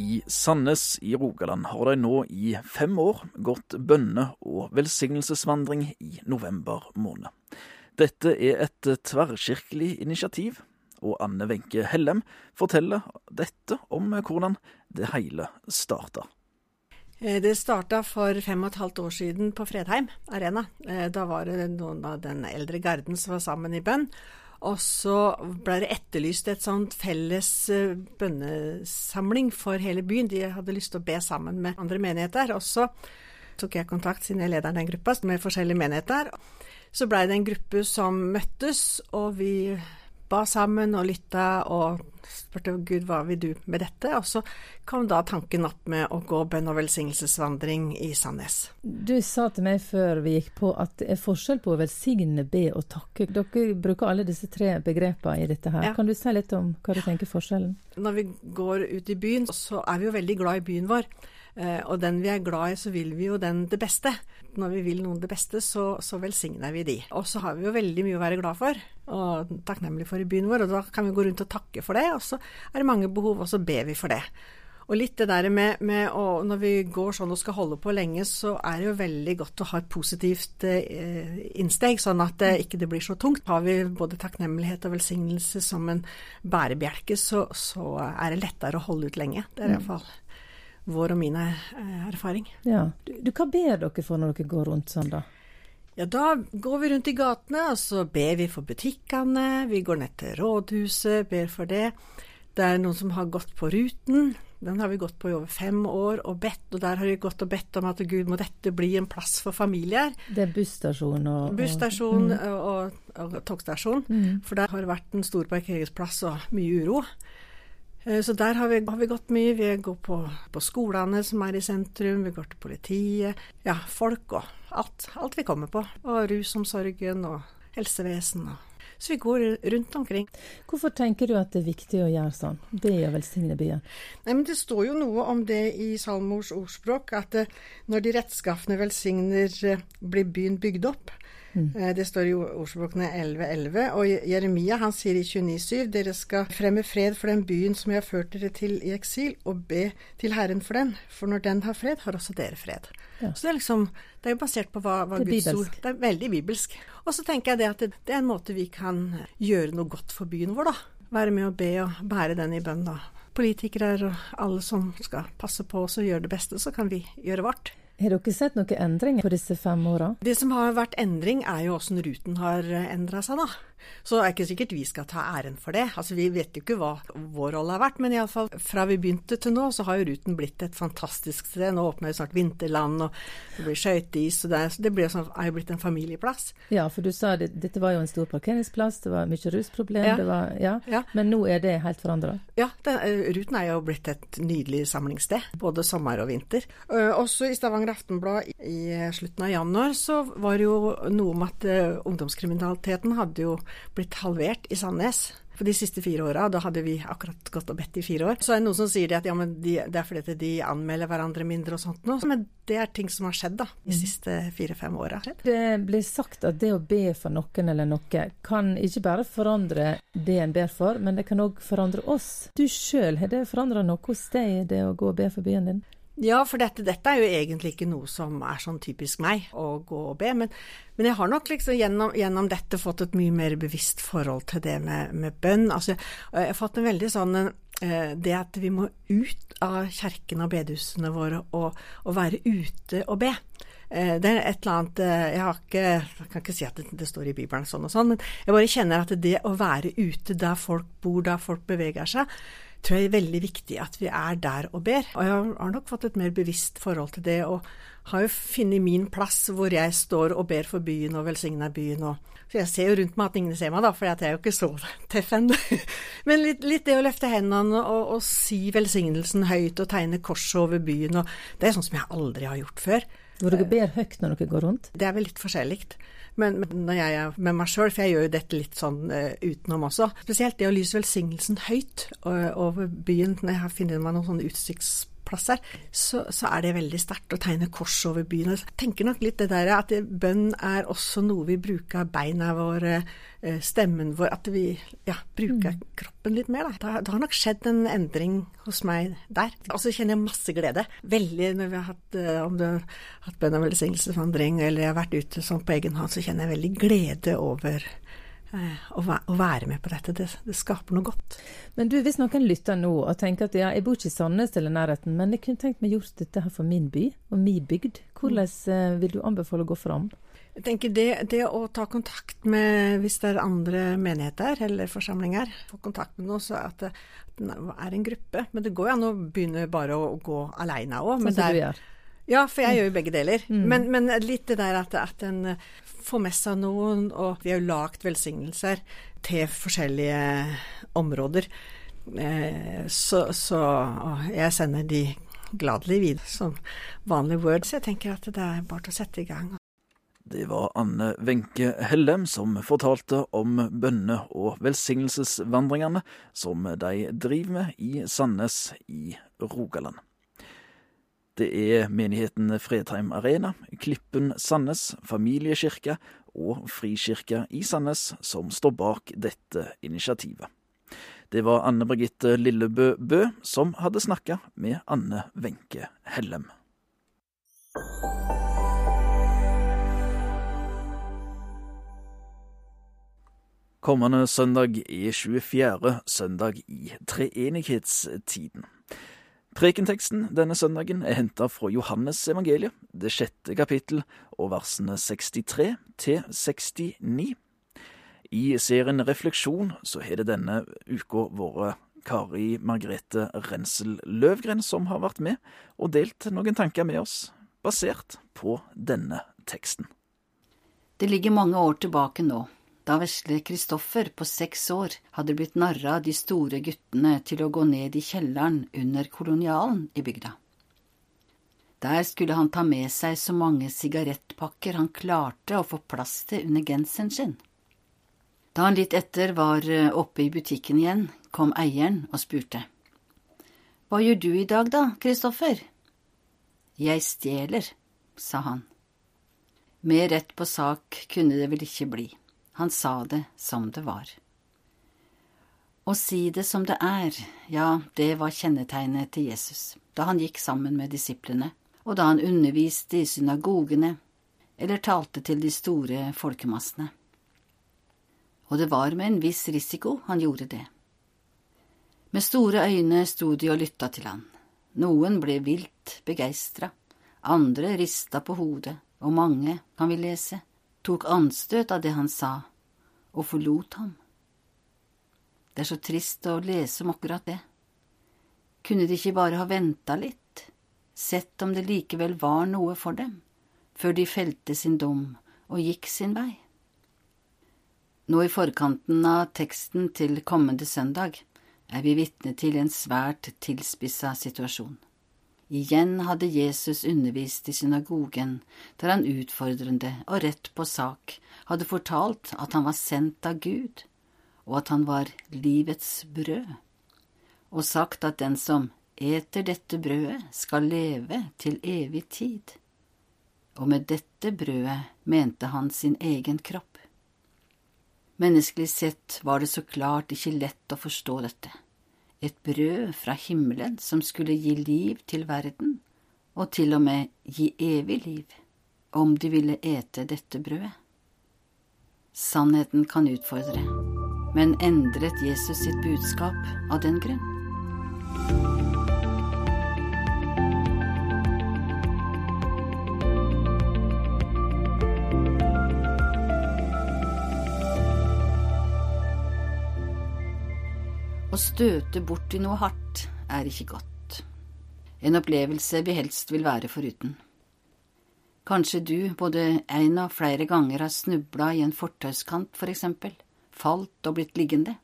I Sandnes i Rogaland har de nå i fem år gått bønne- og velsignelsesvandring i november måned. Dette er et tverrkirkelig initiativ, og Anne Wenche Hellem forteller dette om hvordan det hele starta. Det starta for fem og et halvt år siden på Fredheim Arena. Da var det noen av den eldre garden som var sammen i bønn. Og så ble det etterlyst et sånt felles bønnesamling for hele byen. De hadde lyst til å be sammen med andre menigheter. Og så tok jeg kontakt, siden jeg leder den gruppa, med forskjellige menigheter. Så blei det en gruppe som møttes, og vi ba sammen og lytta og spurte Gud hva vil du med dette? Og så kom da tanken opp med å gå bønn- og velsignelsesvandring i Sandnes. Du sa til meg før vi gikk på at det er forskjell på å velsigne, be og takke. Dere bruker alle disse tre begrepene i dette her. Ja. Kan du si litt om hva du tenker forskjellen? Når vi går ut i byen, så er vi jo veldig glad i byen vår. Og den vi er glad i, så vil vi jo den det beste. Når vi vil noen det beste, så, så velsigner vi de. Og så har vi jo veldig mye å være glad for og takknemlig for i byen vår, og da kan vi gå rundt og takke for det. Og så er det mange behov, og så ber vi for det. Og litt det der med, med å, Når vi går sånn og skal holde på lenge, så er det jo veldig godt å ha et positivt eh, innsteg, sånn at det ikke det blir så tungt. Har vi både takknemlighet og velsignelse som en bærebjelke, så, så er det lettere å holde ut lenge. Det er iallfall vår og min erfaring. Ja. Du, du, hva ber dere for når dere går rundt sånn, da? Ja, da går vi rundt i gatene, og så ber vi for butikkene. Vi går ned til rådhuset, ber for det. Det er noen som har gått på Ruten. Den har vi gått på i over fem år og bedt, og der har vi gått og bedt om at Gud må dette bli en plass for familier. Det er busstasjon og Busstasjon og, mm. og, og, og togstasjon. Mm. For der har det vært en stor parkeringsplass og mye uro. Så der har vi, har vi, gått mye. Vi går på, på, skolene som er i sentrum, vi går til politiet. Ja, folk og alt. Alt vi kommer på. Og rusomsorgen og helsevesen. Og. Så vi går rundt omkring. Hvorfor tenker du at det er viktig å gjøre sånn? Be og velsigne byen? Nei, men Det står jo noe om det i Salmors ordspråk, at når de rettskafne velsigner, blir byen bygd opp. Mm. Det står i ordspråkene 11.11. Og Jeremia han sier i 29.7.: Dere skal fremme fred for den byen som jeg har ført dere til i eksil, og be til Herren for den. For når den har fred, har også dere fred. Ja. Så det er liksom Det er jo basert på hva, hva Guds ord Det er veldig bibelsk. Og så tenker jeg det at det, det, er en måte vi kan gjøre noe godt for byen vår, da. Være med å be og bære den i bønn, da. Politikere og alle som skal passe på oss og gjøre det beste, så kan vi gjøre vårt. Har dere sett noen endringer på disse fem åra? Det som har vært endring, er jo åssen ruten har endra seg, da. Så det er ikke sikkert vi skal ta æren for det. Altså, Vi vet jo ikke hva vår rolle har vært, men iallfall fra vi begynte til nå, så har jo Ruten blitt et fantastisk sted. Nå åpner jo snart vinterland, og det blir skøyteis, og det, er, det blir, sånn, er jo blitt en familieplass. Ja, for du sa det, dette var jo en stor parkeringsplass, det var mye rusproblem, ja. Var, ja. ja. men nå er det helt forandra? Ja, det, Ruten er jo blitt et nydelig samlingssted, både sommer og vinter. Også i Stavanger Aftenblad i slutten av januar så var det jo noe om at ungdomskriminaliteten hadde jo blitt halvert i Sandnes for de siste fire åra. Da hadde vi akkurat gått og bedt i fire år. Så er det noen som sier at ja, men de, det er fordi de anmelder hverandre mindre og sånt noe. Men det er ting som har skjedd da, de mm. siste fire-fem åra. Det blir sagt at det å be for noen eller noe kan ikke bare forandre det en ber for, men det kan òg forandre oss. Du sjøl, har det forandra noe hos deg, det å gå og be for byen din? Ja, for dette, dette, er jo egentlig ikke noe som er sånn typisk meg, å gå og be. Men, men jeg har nok liksom gjennom, gjennom, dette fått et mye mer bevisst forhold til det med, med bønn. Altså, jeg har fått en veldig sånn eh, Det at vi må ut av kjerkene og bedehusene våre og, og, være ute og be. Eh, det er et eller annet eh, Jeg, ikke, jeg kan ikke si at det, det, står i Bibelen sånn og sånn, men jeg bare kjenner at det å være ute der folk bor, der folk beveger seg, tror jeg er veldig viktig at vi er der og ber. Og jeg har nok fått et mer bevisst forhold til det, og har jo funnet min plass hvor jeg står og ber for byen og velsigner byen. Og, for jeg ser jo rundt meg at ingen ser meg, da, for jeg er jo ikke så tøff ennå. Men litt, litt, det å løfte hendene og, og, si velsignelsen høyt og tegne korset over byen, og det er sånn som jeg aldri har gjort før. Hvor dere ber høyt når dere går rundt? Det er vel litt forskjellig. Men, men når jeg er med meg sjøl, for jeg gjør jo dette litt sånn uh, utenom også, spesielt det å lyse velsignelsen høyt over byen når jeg har funnet meg noen sånne utsiktsplasser, så, så, er det veldig sterkt å tegne kors over byen. Jeg tenker nok litt det der at bønn er også noe vi bruker beina våre, uh, stemmen vår, at vi ja, bruker mm. kroppen litt mer. Da. Det, har nok skjedd en endring hos meg der. Og så kjenner jeg masse glede. Veldig når vi har hatt, om du har hatt bønn og velsignelsesvandring, eller jeg har vært ute sånn på egen hånd, så kjenner jeg veldig glede over eh, å, være med på dette. Det, det, skaper noe godt. Men du, hvis noen lytter nå og tenker at ja, jeg bor ikke i Sandnes eller nærheten, men jeg kunne tenkt meg gjort dette her for min by og min bygd, hvordan eh, vil du anbefale å gå fram? Jeg tenker det, det, å ta kontakt med, hvis det er andre menigheter eller forsamlinger, få kontakt med noe, så at det, er en gruppe. Men det går jo an å begynne bare å gå aleine òg. Sånn som du gjør? Ja, for jeg gjør jo begge deler. Mm. Men, men, litt det der at, at en eh, får med seg noen, og vi har jo lagd velsignelser til forskjellige områder. Eh, så, så jeg sender de gladelig videre som vanlige words. Jeg tenker at det er bare til å sette i gang. Det var Anne Wenche Hellem som fortalte om bønne- og velsignelsesvandringene som de driver med i Sandnes i Rogaland. Det er menigheten Fredheim Arena, Klippen Sandnes, familiekirke og Frikirke i Sandnes som står bak dette initiativet. Det var Anne Birgitte Lillebø Bø som hadde snakka med Anne Wenche Hellem. Kommende søndag er 24. søndag i treenighetstiden. Prekenteksten denne søndagen er henta fra Johannes evangeliet, det sjette kapittel, og versene 63 til 69. I serien Refleksjon så har det denne uka vært Kari Margrethe Rensel Løvgren som har vært med og delt noen tanker med oss, basert på denne teksten. Det ligger mange år tilbake nå da vesle Kristoffer på seks år hadde blitt narra av de store guttene til å gå ned i kjelleren under kolonialen i bygda. Der skulle han ta med seg så mange sigarettpakker han klarte å få plass til under genseren sin. Da han litt etter var eh, oppe i butikken igjen, kom eieren og spurte. Hva gjør du i dag da, Kristoffer? Jeg stjeler, sa han. Mer rett på sak kunne det vel ikke bli. Han sa det som det var. Å si det som det er, ja, det var kjennetegnet til Jesus da han gikk sammen med disiplene, og da han underviste i synagogene eller talte til de store folkemassene. Og det var med en viss risiko han gjorde det. Med store øyne sto de og lytta til han. Noen ble vilt begeistra, andre rista på hodet, og mange, kan vi lese, tok anstøt av det han sa, og forlot ham. Det er så trist å lese om akkurat det. Kunne de ikke bare ha venta litt, sett om det likevel var noe for dem, før de felte sin dom og gikk sin vei? Nå i forkanten av teksten til kommende søndag er vi vitne til en svært tilspissa situasjon. Igjen hadde Jesus undervist i synagogen, der han utfordrende og rett på sak hadde fortalt at han var sendt av Gud, og at han var livets brød, og sagt at den som eter dette brødet, skal leve til evig tid. Og med dette brødet mente han sin egen kropp. Menneskelig sett var det så klart ikke lett å forstå dette et brød fra himmelen som skulle gi liv til verden, og til og med gi evig liv, om de ville ete dette brødet. Sannheten kan utfordre, men endret Jesus sitt budskap av den grunn? Å støte borti noe hardt er ikke godt. En opplevelse vi helst vil være foruten. Kanskje du både en og flere ganger har snubla i en fortauskant, for eksempel, falt og blitt liggende,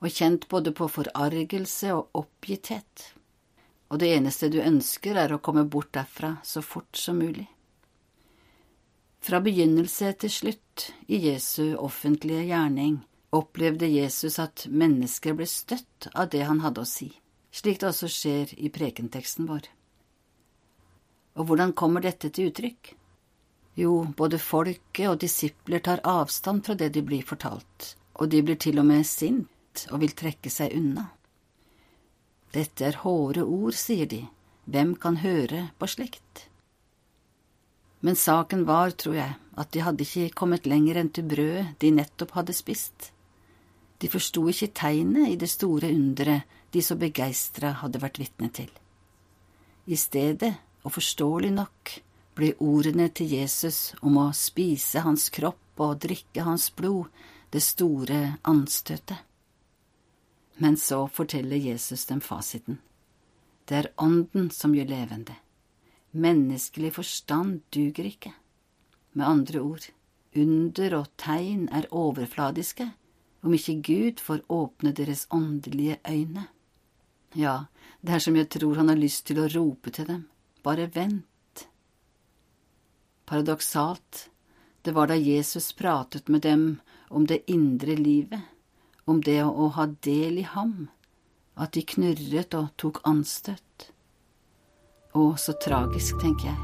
og kjent både på forargelse og oppgitthet, og det eneste du ønsker er å komme bort derfra så fort som mulig. Fra begynnelse til slutt i Jesu offentlige gjerning opplevde Jesus at mennesker ble støtt av det han hadde å si, slik det også skjer i prekenteksten vår. Og hvordan kommer dette til uttrykk? Jo, både folket og disipler tar avstand fra det de blir fortalt, og de blir til og med sint og vil trekke seg unna. Dette er hårde ord, sier de, hvem kan høre på slikt? Men saken var, tror jeg, at de hadde ikke kommet lenger enn til brødet de nettopp hadde spist. De forsto ikke tegnet i det store underet de så begeistra hadde vært vitne til. I stedet, og forståelig nok, ble ordene til Jesus om å spise hans kropp og drikke hans blod det store anstøtet. Men så forteller Jesus dem fasiten. Det er Ånden som gjør levende. Menneskelig forstand duger ikke. Med andre ord, under og tegn er overfladiske, om ikke Gud får åpne deres åndelige øyne. Ja, det er som jeg tror han har lyst til å rope til dem, bare vent. Paradoksalt, det var da Jesus pratet med dem om det indre livet, om det å ha del i ham, at de knurret og tok anstøt. Å, så tragisk, tenker jeg,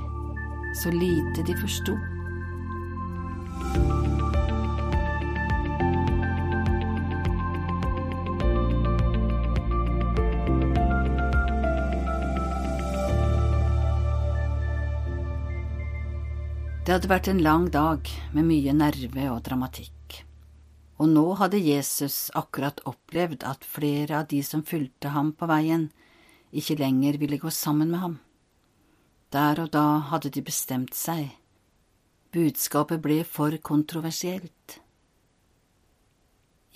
så lite de forsto. Det hadde vært en lang dag med mye nerve og dramatikk, og nå hadde Jesus akkurat opplevd at flere av de som fulgte ham på veien, ikke lenger ville gå sammen med ham. Der og da hadde de bestemt seg. Budskapet ble for kontroversielt.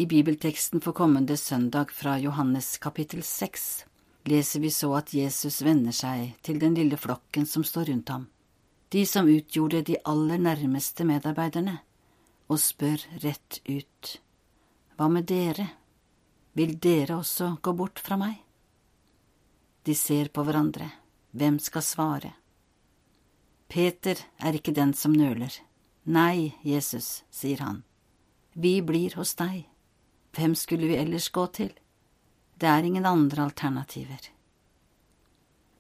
I bibelteksten for kommende søndag fra Johannes kapittel seks leser vi så at Jesus vender seg til den lille flokken som står rundt ham de som utgjorde de aller nærmeste medarbeiderne, og spør rett ut, Hva med dere, vil dere også gå bort fra meg? De ser på hverandre, hvem skal svare? Peter er ikke den som nøler. Nei, Jesus, sier han, vi blir hos deg, hvem skulle vi ellers gå til? Det er ingen andre alternativer.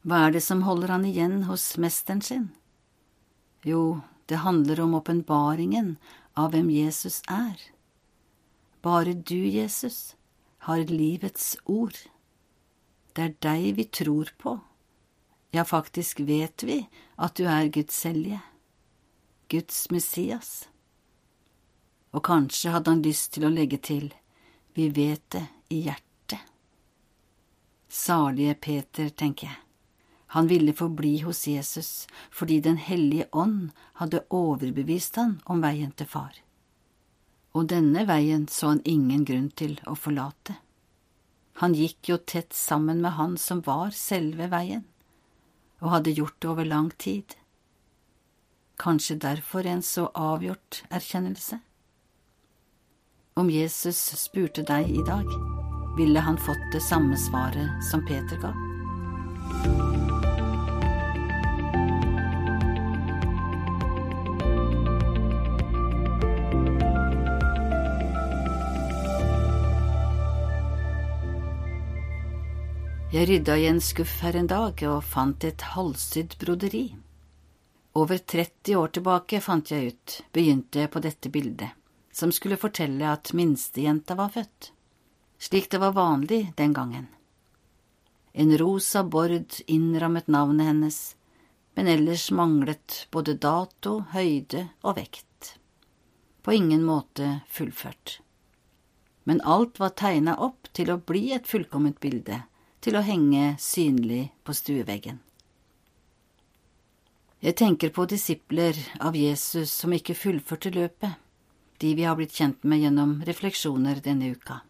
Hva er det som holder han igjen hos mesteren sin? Jo, det handler om åpenbaringen av hvem Jesus er. Bare du, Jesus, har livets ord. Det er deg vi tror på. Ja, faktisk vet vi at du er Guds selje, Guds Messias. Og kanskje hadde han lyst til å legge til, vi vet det i hjertet. Salige Peter, tenker jeg. Han ville forbli hos Jesus fordi Den hellige ånd hadde overbevist han om veien til far. Og denne veien så han ingen grunn til å forlate. Han gikk jo tett sammen med han som var selve veien, og hadde gjort det over lang tid. Kanskje derfor en så avgjort erkjennelse? Om Jesus spurte deg i dag, ville han fått det samme svaret som Peter ga. Jeg rydda i en skuff her en dag og fant et halvsydd broderi. Over 30 år tilbake, fant jeg ut, begynte jeg på dette bildet, som skulle fortelle at minstejenta var født, slik det var vanlig den gangen. En rosa bord innrammet navnet hennes, men ellers manglet både dato, høyde og vekt. På ingen måte fullført. Men alt var tegna opp til å bli et fullkomment bilde, til å henge synlig på stueveggen. Jeg tenker på disipler av Jesus som ikke fullførte løpet, de vi har blitt kjent med gjennom refleksjoner denne uka.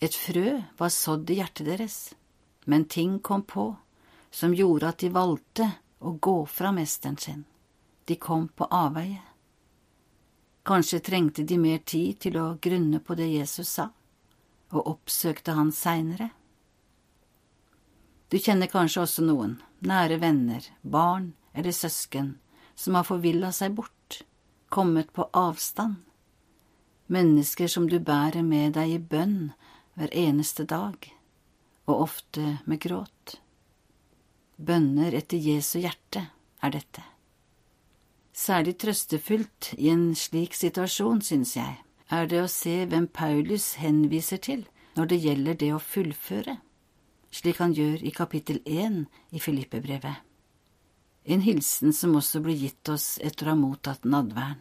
Et frø var sådd i hjertet deres, men ting kom på som gjorde at de valgte å gå fra mesteren sin. De kom på avveie. Kanskje trengte de mer tid til å grunne på det Jesus sa, og oppsøkte han seinere. Du kjenner kanskje også noen, nære venner, barn eller søsken, som har forvilla seg bort, kommet på avstand. Mennesker som du bærer med deg i bønn hver eneste dag, og ofte med gråt. Bønner etter Jesu hjerte er dette. Særlig trøstefullt i en slik situasjon, synes jeg, er det å se hvem Paulus henviser til når det gjelder det å fullføre slik han gjør i kapittel én i Filippebrevet. En hilsen som også blir gitt oss etter å ha mottatt nadværen.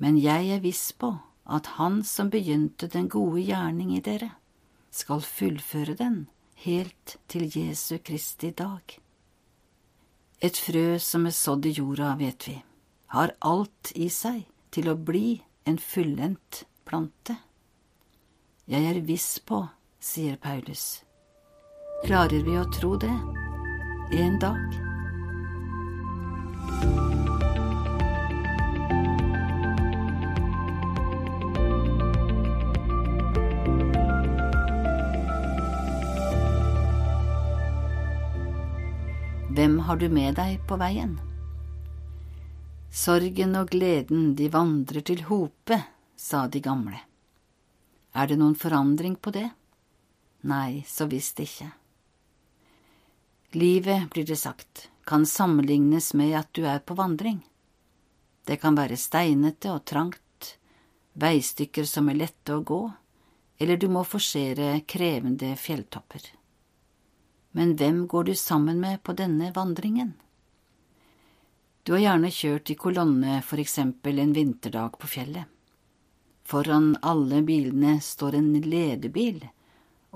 Men jeg er viss på at Han som begynte den gode gjerning i dere, skal fullføre den helt til Jesu Kristi dag. Et frø som er sådd i jorda, vet vi, har alt i seg til å bli en fullendt plante. Jeg er viss på, sier Paulus, Klarer vi å tro det en dag? Hvem har du med deg på veien? Sorgen og gleden, de vandrer til hope, sa de gamle. Er det noen forandring på det? Nei, så visst ikke. Livet, blir det sagt, kan sammenlignes med at du er på vandring. Det kan være steinete og trangt, veistykker som er lette å gå, eller du må forsere krevende fjelltopper. Men hvem går du sammen med på denne vandringen? Du har gjerne kjørt i kolonne for eksempel en vinterdag på fjellet. Foran alle bilene står en ledebil,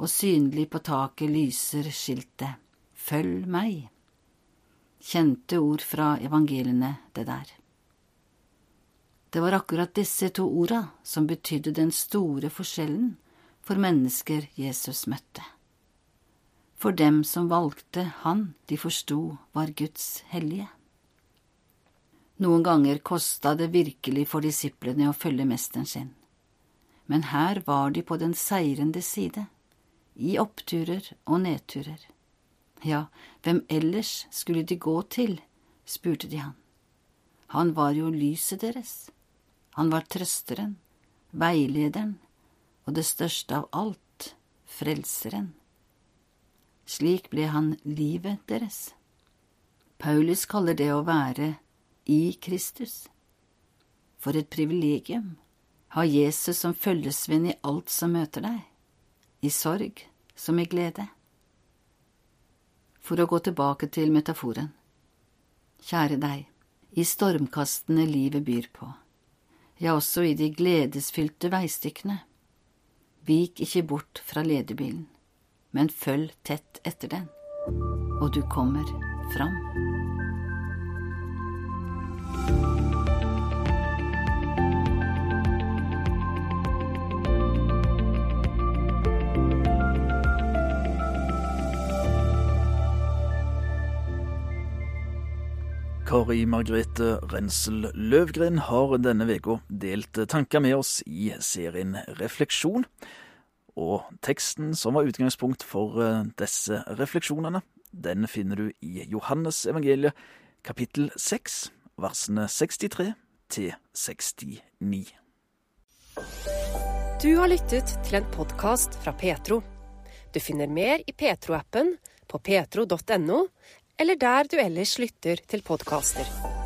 og synlig på taket lyser skiltet Følg meg. Kjente ord fra evangeliene, det der. Det var akkurat disse to orda som betydde den store forskjellen for mennesker Jesus møtte. For dem som valgte Han de forsto var Guds hellige. Noen ganger kosta det virkelig for disiplene å følge mesteren sin, men her var de på den seirende side, i oppturer og nedturer. Ja, hvem ellers skulle de gå til? spurte de han. Han var jo lyset deres. Han var trøsteren, veilederen og det største av alt, frelseren. Slik ble han livet deres. Paulus kaller det å være i Kristus. For et privilegium. Ha Jesus som følgesvenn i alt som møter deg, i sorg som i glede for å gå tilbake til metaforen. Kjære deg, i stormkastene livet byr på, ja, også i de gledesfylte veistykkene. Vik ikke bort fra ledebilen, men følg tett etter den, og du kommer fram. Kari Margrethe Rensel Løvgren har denne uka delt tanker med oss i serien Refleksjon. Og teksten som var utgangspunkt for eh, disse refleksjonene, den finner du i Johannes evangeliet kapittel 6, versene 63 til 69. Du har lyttet til en podkast fra Petro. Du finner mer i Petro-appen, på petro.no, eller der du ellers lytter til podkaster.